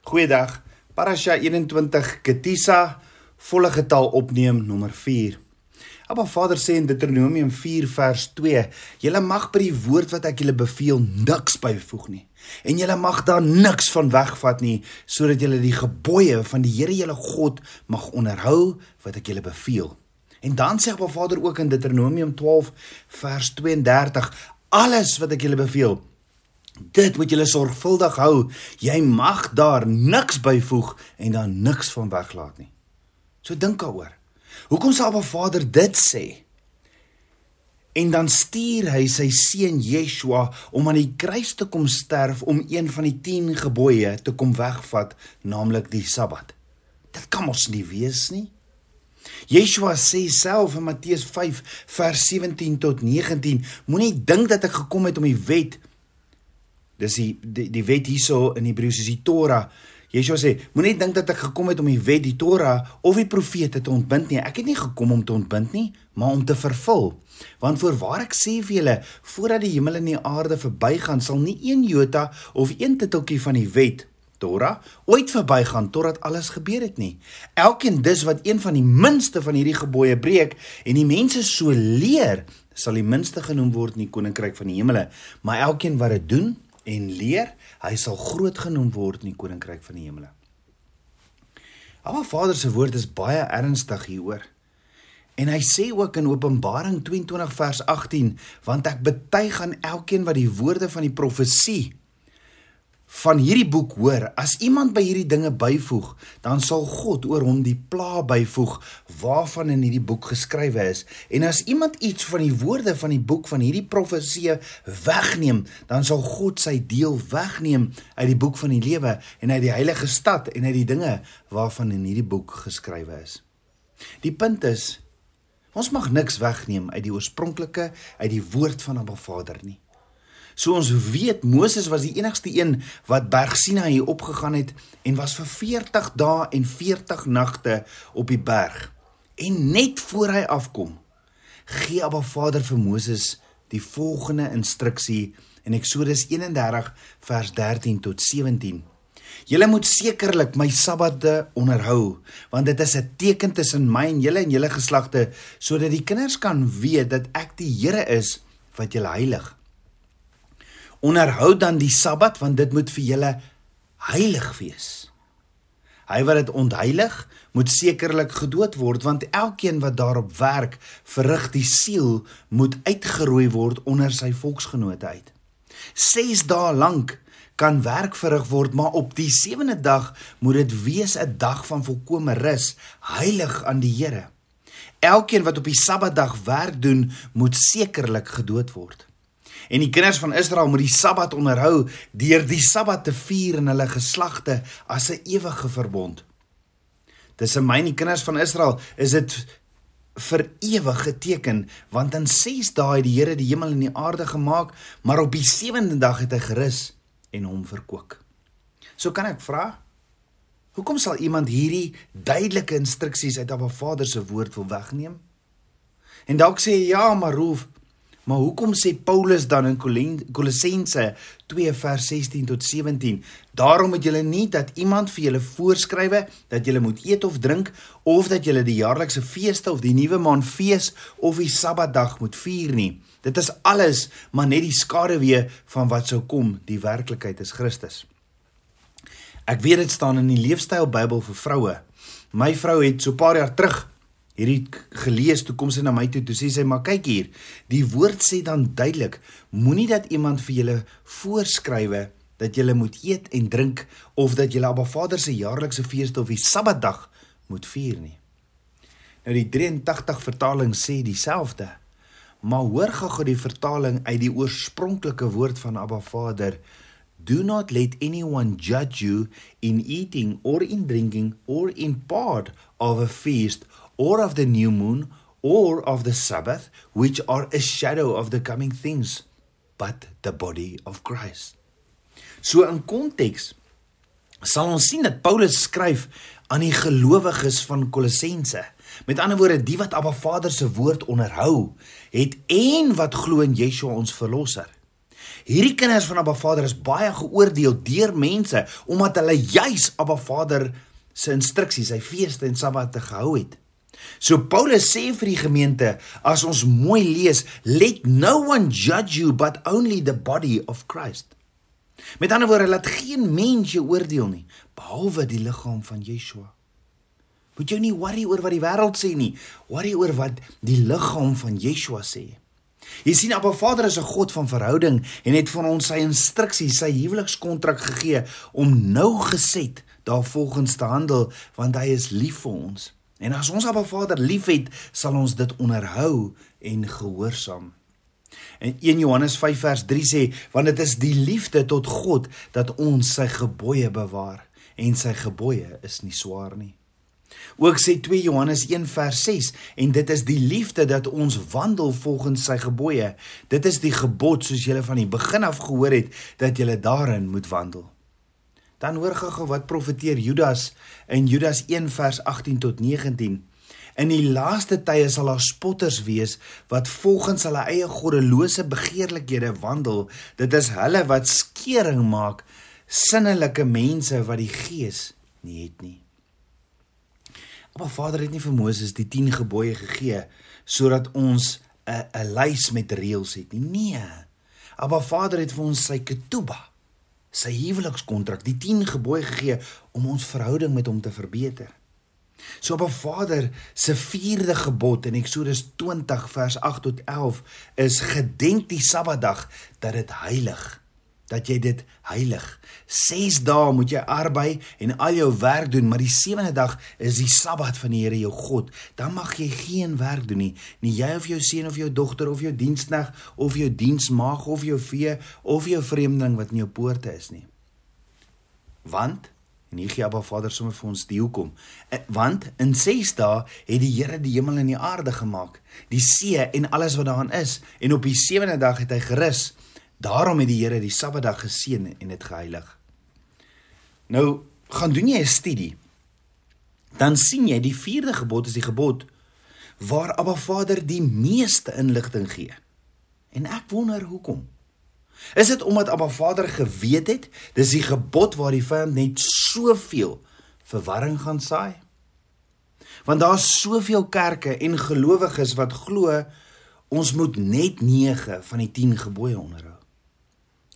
Goeiedag. Parasha 21 Ketisa volle getal opneem nommer 4. Abba Vader sê in Deuteronomium 4 vers 2: "Julle mag by die woord wat ek julle beveel niks byvoeg nie en julle mag daar niks van wegvat nie sodat julle die gebooie van die Here julle God mag onderhou wat ek julle beveel." En dan sê Abba Vader ook in Deuteronomium 12 vers 32: "Alles wat ek julle beveel, Dit moet jy sorgvuldig hou. Jy mag daar niks byvoeg en dan niks van weglaat nie. So dink daaroor. Hoekom sê Abba Vader dit sê? En dan stuur hy sy seun Yeshua om aan die kruis te kom sterf om een van die 10 gebooie te kom wegvat, naamlik die Sabbat. Dit kan mos nie wees nie. Yeshua sê self in Matteus 5 vers 17 tot 19: Moenie dink dat ek gekom het om die wet Dis die die, die wet hierso in Hebreëus is die Torah. Yeshua sê, moenie dink dat ek gekom het om die wet, die Torah of die profete te ontbind nie. Ek het nie gekom om te ontbind nie, maar om te vervul. Want voorwaar ek sê vir julle, voordat die hemel en die aarde verbygaan, sal nie een jota of een titeltjie van die wet Torah ooit verbygaan totdat alles gebeur het nie. Elkeen dus wat een van die minste van hierdie gebooie breek en die mense so leer, sal die minste genoem word in die koninkryk van die hemele, maar elkeen wat dit doen, en leer, hy sal groot genoem word in die koninkryk van die hemele. Alma Vader se woord is baie ernstig hieroor. En hy sê ook in Openbaring 22 vers 18, want ek betuig aan elkeen wat die woorde van die profesie van hierdie boek hoor, as iemand by hierdie dinge byvoeg, dan sal God oor hom die pla byvoeg waarvan in hierdie boek geskrywe is. En as iemand iets van die woorde van die boek van hierdie profesie wegneem, dan sal God sy deel wegneem uit die boek van die lewe en uit die heilige stad en uit die dinge waarvan in hierdie boek geskrywe is. Die punt is ons mag niks wegneem uit die oorspronklike uit die woord van Abba Vader nie. So ons weet Moses was die enigste een wat Berg Sinai opgegaan het en was vir 40 dae en 40 nagte op die berg. En net voor hy afkom, gee Abba Vader vir Moses die volgende instruksie in Eksodus 31 vers 13 tot 17. Julle moet sekerlik my sabbate onderhou, want dit is 'n teken tussen my en julle en julle geslagte, sodat die kinders kan weet dat ek die Here is wat julle heilig. Onderhou dan die Sabbat want dit moet vir julle heilig wees. Hy wat dit ontheilig, moet sekerlik gedood word want elkeen wat daarop werk, verrig die siel moet uitgeroei word onder sy volksgenote uit. 6 dae lank kan werk verrig word, maar op die 7de dag moet dit wees 'n dag van volkomme rus, heilig aan die Here. Elkeen wat op die Sabbatdag werk doen, moet sekerlik gedood word. En die kinders van Israel moet die Sabbat onderhou deur die Sabbat te vier in hulle geslagte as 'n ewige verbond. Tussen my en die kinders van Israel is dit vir ewig geteken want in 6 dae het die Here die hemel en die aarde gemaak, maar op die 7de dag het hy gerus en hom verkoop. So kan ek vra, hoekom sal iemand hierdie duidelike instruksies uit Abba Vader se woord wil wegneem? En dalk sê jy ja, maar Rolf, Maar hoekom sê Paulus dan in Kolossense 2 vers 16 tot 17: Daarom moet julle nie dat iemand vir julle voorskrywe dat julle moet eet of drink of dat julle die jaarlikse feeste of die nuwe maan fees of die Sabbatdag moet vier nie. Dit is alles maar net die skaduwee van wat sou kom. Die werklikheid is Christus. Ek weet dit staan in die leefstyl Bybel vir vroue. My vrou het so paar jaar terug hierdie gelees toe kom sy na my toe toe sê sy maar kyk hier die woord sê dan duidelik moenie dat iemand vir julle voorskrywe dat julle moet eet en drink of dat julle Abba Vader se jaarlikse feeste of die Sabbatdag moet vier nie. Nou die 83 vertaling sê dieselfde maar hoor gou die vertaling uit die oorspronklike woord van Abba Vader. Do not let anyone judge you in eating or in drinking or in part of a feast or of the new moon or of the Sabbath, which are a shadow of the coming things, but the body of Christ. So in konteks sal ons sien dat Paulus skryf aan die gelowiges van Kolossense. Met ander woorde, die wat Abba Vader se woord onderhou, het en wat glo in Yeshua ons verlosser. Hierdie kinders van Abba Vader is baie geoordeel deur mense omdat hulle juis Abba Vader se instruksies, sy feeste en sabbate gehou het. So Paulus sê vir die gemeente, as ons mooi lees, let no one judge you but only the body of Christ. Met ander woorde, laat geen mens jou oordeel nie, behalwe die liggaam van Yeshua. Moet jou nie worry oor wat die wêreld sê nie, worry oor wat die liggaam van Yeshua sê. Jy sien, Abba Vader is 'n God van verhouding en het vir ons sy instruksies, sy huwelikskontrak gegee om nou geset daarvolgens te handel want hy is lief vir ons. En as ons Abba Vader liefhet, sal ons dit onderhou en gehoorsaam. En 1 Johannes 5 vers 3 sê, want dit is die liefde tot God dat ons sy gebooie bewaar en sy gebooie is nie swaar nie. Ook sê 2 Johannes 1 vers 6 en dit is die liefde dat ons wandel volgens sy gebooie. Dit is die gebod soos julle van die begin af gehoor het dat julle daarin moet wandel. Dan hoor gou wat profeteer Judas in Judas 1 vers 18 tot 19. In die laaste tye sal daar spotters wees wat volgens hulle eie goddelose begeerlikhede wandel. Dit is hulle wat skering maak, sinnelike mense wat die gees nie het nie. Maar Vader het nie vir Moses die 10 gebooie gegee sodat ons 'n 'n lys met reëls het nie. Nee. Maar Vader het vir ons sy ketuba, sy huwelikskontrak, die 10 gebooie gegee om ons verhouding met hom te verbeter. So op 'n Vader se vierde gebod in Eksodus 20 vers 8 tot 11 is gedenk die Sabbatdag dat dit heilig dat jy dit heilig. 6 dae moet jy arbei en al jou werk doen, maar die sewende dag is die Sabbat van die Here jou God. Dan mag jy geen werk doen nie, nie jy of jou seun of jou dogter of jou dienskneg of jou diensmaag of jou vee of jou vreemdeling wat in jou poorte is nie. Want en hier gee Abba Vader sommer vir ons die hoekom. Eh, want in 6 dae het die Here die hemel en die aarde gemaak, die see en alles wat daarin is, en op die sewende dag het hy gerus. Daarom het die Here die Sabbatdag geseën en dit geheilig. Nou, gaan doen jy 'n studie. Dan sien jy die vierde gebod is die gebod waar Abba Vader die meeste inligting gee. En ek wonder hoekom. Is dit omdat Abba Vader geweet het dis die gebod waar die vyand net soveel verwarring gaan saai? Want daar's soveel kerke en gelowiges wat glo ons moet net 9 van die 10 gebooie onderhou.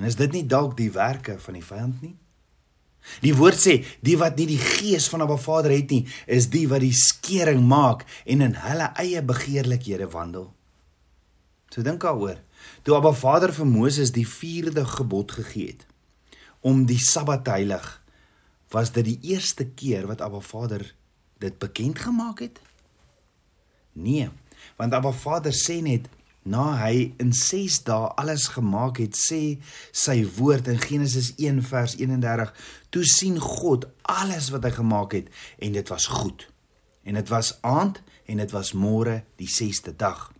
En is dit nie dalk die werke van die vyand nie? Die woord sê, die wat nie die gees van 'n Vader het nie, is die wat die skering maak en in hulle eie begeerlikhede wandel. So dink daaroor. Toe Abba Vader vir Moses die 4de gebod gegee het om die Sabbat heilig, was dit die eerste keer wat Abba Vader dit bekend gemaak het? Nee, want Abba Vader sê net na hy in 6 dae alles gemaak het, sê sy woord in Genesis 1 vers 31, toe sien God alles wat hy gemaak het en dit was goed. En dit was aand en dit was môre die 6ste dag.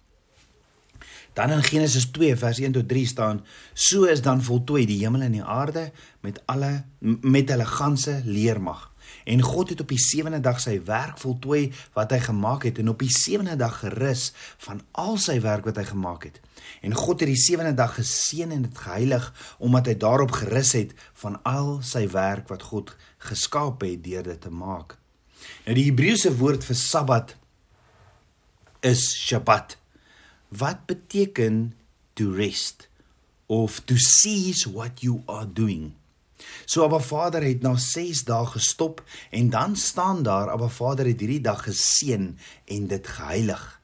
Dan in Genesis 2 vers 1 tot 3 staan: So is dan voltooi die hemel en die aarde met alle met hulle ganse leermag. En God het op die sewende dag sy werk voltooi wat hy gemaak het en op die sewende dag gerus van al sy werk wat hy gemaak het. En God het die sewende dag geseën en dit geheilig omdat hy daarop gerus het van al sy werk wat God geskaap het deur dit te maak. Nou die Hebreëse woord vir Sabbat is Shabbat. Wat beteken to rest of to cease what you are doing? So Abba Vader het na 6 dae gestop en dan staan daar Abba Vader het hierdie dag geseën en dit geheilig.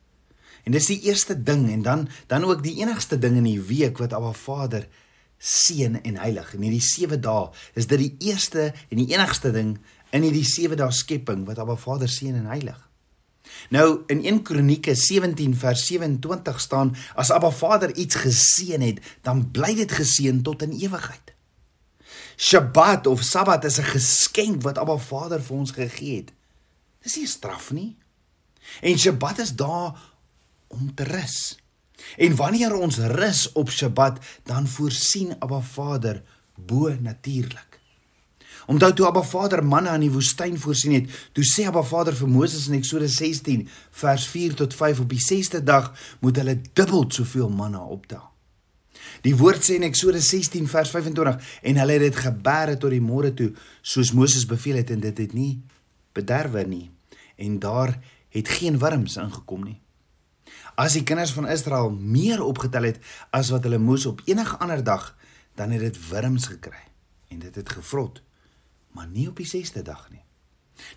En dis die eerste ding en dan dan ook die enigste ding in die week wat Abba Vader seën en heilig. In hierdie 7 dae is dit die eerste en die enigste ding in hierdie 7 dae skepping wat Abba Vader seën en heilig. Nou in 1 Kronieke 17 vers 27 staan as Abba Vader iets geseën het, dan bly dit geseën tot in ewigheid. Shabbat of Sabbat is 'n geskenk wat Abba Vader vir ons gegee het. Dis nie 'n straf nie. En Shabbat is daar om te rus. En wanneer ons rus op Shabbat, dan voorsien Abba Vader bo natuurlik. Onthou toe Abba Vader manna in die woestyn voorsien het, toe sê Abba Vader vir Moses in Eksodus 16 vers 4 tot 5 op die 6ste dag moet hulle dubbel soveel manna optel. Die woord sê in Eksodus 16 vers 25 en hulle het dit geberre tot die môre toe soos Moses beveel het en dit het nie bederwe nie en daar het geen wurms ingekom nie. As die kinders van Israel meer opgetel het as wat hulle moes op enige ander dag, dan het dit wurms gekry en dit het gevrot, maar nie op die 6de dag nie.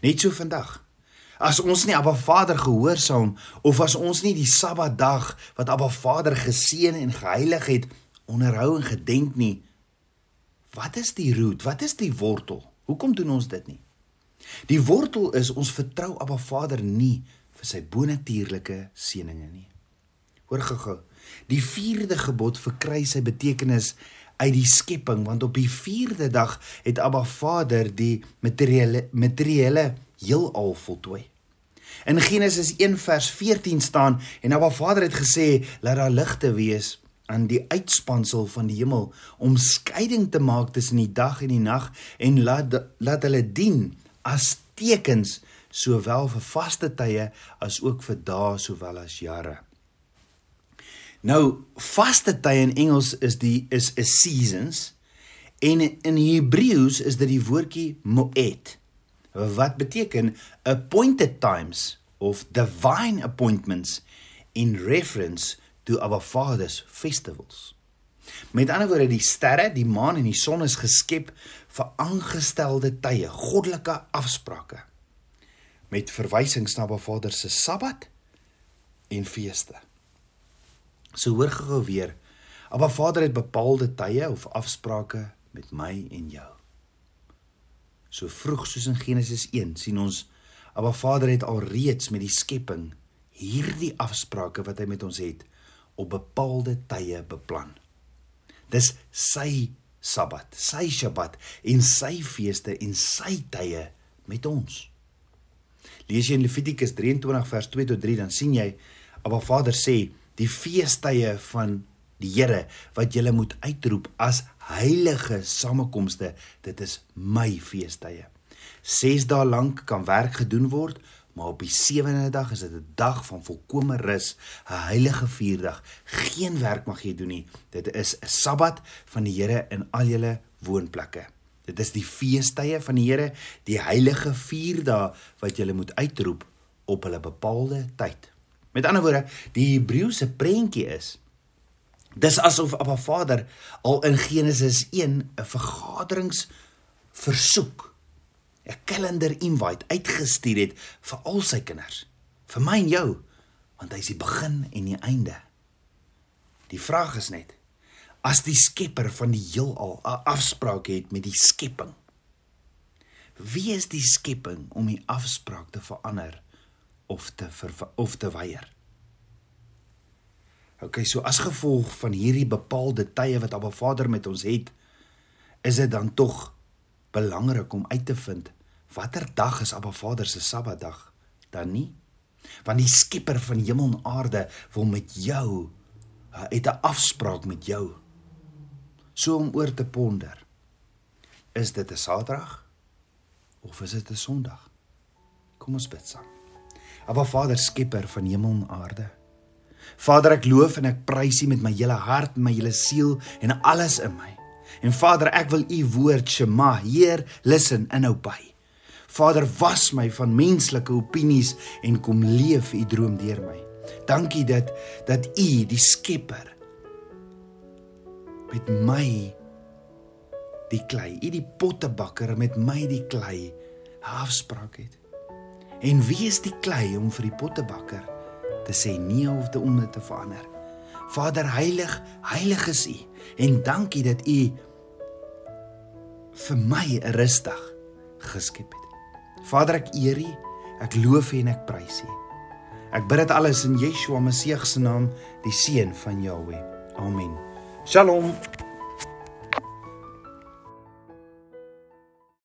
Net so vandag. As ons nie Abba Vader gehoorsaam of as ons nie die Sabbatdag wat Abba Vader geseën en geheilig het onderhou en gedenk nie, wat is die root? Wat is die wortel? Hoekom doen ons dit nie? Die wortel is ons vertrou Abba Vader nie vir sy bonatuurlike seëninge nie. Hoor gou-gou. Die 4de gebod verkry sy betekenis uit die skepping want op die 4de dag het Abba Vader die materiële materiële heelal voltooi. In Genesis 1 vers 14 staan en Abba Vader het gesê laat daar ligte wees aan die uitspansel van die hemel om skeiding te maak tussen die dag en die nag en laat laat hulle dien as tekens sowel vir vaste tye as ook vir dae sowel as jare. Nou vaste tye in Engels is die is 'n seasons en in Hebreëus is dit die woordjie moed wat beteken appointed times of divine appointments in reference to our father's festivals. Met ander woorde die sterre, die maan en die son is geskep vir aangestelde tye, goddelike afsprake met verwysings na Baba Vader se Sabbat en feeste. So hoor gou weer. Abba Vader het bepaalde tye of afsprake met my en jou. So vroeg soos in Genesis 1 sien ons Abba Vader het alreeds met die skepping hierdie afsprake wat hy met ons het op bepaalde tye beplan. Dis sy Sabbat, sy Shabbat en sy feeste en sy tye met ons. Lees jy in Levitikus 23 vers 2 tot 3 dan sien jy Abba Vader sê die feestydde van die Here wat jy moet uitroep as heilige samekomste dit is my feestydde. 6 dae lank kan werk gedoen word maar op die sewende dag is dit 'n dag van volkomme rus, 'n heilige vierdag. Geen werk mag jy doen nie. Dit is 'n Sabbat van die Here in al julle woonplekke. Dit is die feestydde van die Here, die heilige vier dae wat jy moet uitroep op hulle bepaalde tyd. Met ander woorde, die Hebreëse prentjie is dis asof Abba Vader al in Genesis 1 'n vergaderings versoek 'n kalender invite uitgestuur het vir al sy kinders, vir my en jou, want hy is die begin en die einde. Die vraag is net as die skepper van die heelal 'n afspraak het met die skepping. Wie is die skepping om die afspraak te verander of te ver, of te weier? OK, so as gevolg van hierdie bepaalde tye wat Abba Vader met ons het, is dit dan tog belangrik om uit te vind watter dag is Abba Vader se Sabbatdag dan nie? Want die skepper van hemel en aarde wil met jou het 'n afspraak met jou so om oor te ponder. Is dit 'n Saterdag of is dit 'n Sondag? Kom ons bid saam. Aba Vader, Skepper van hemel en aarde. Vader, ek loof en ek prys U met my hele hart, my hele siel en alles in my. En Vader, ek wil U woord Shema, Heer, listen en nou by. Vader, was my van menslike opinies en kom leef U droom deur my. Dankie dat dat U, die Skepper, met my die klei, u die pottebakker met my die klei afspraak het. En wie is die klei om vir die pottebakker te sê nee of te om dit te verander? Vader heilig, heilig is u en dankie dat u vir my rustig geskep het. Vader ek eer u, ek loof u en ek prys u. Ek bid dit alles in Yeshua Messie se naam, die seun van Jahweh. Amen. Shalom.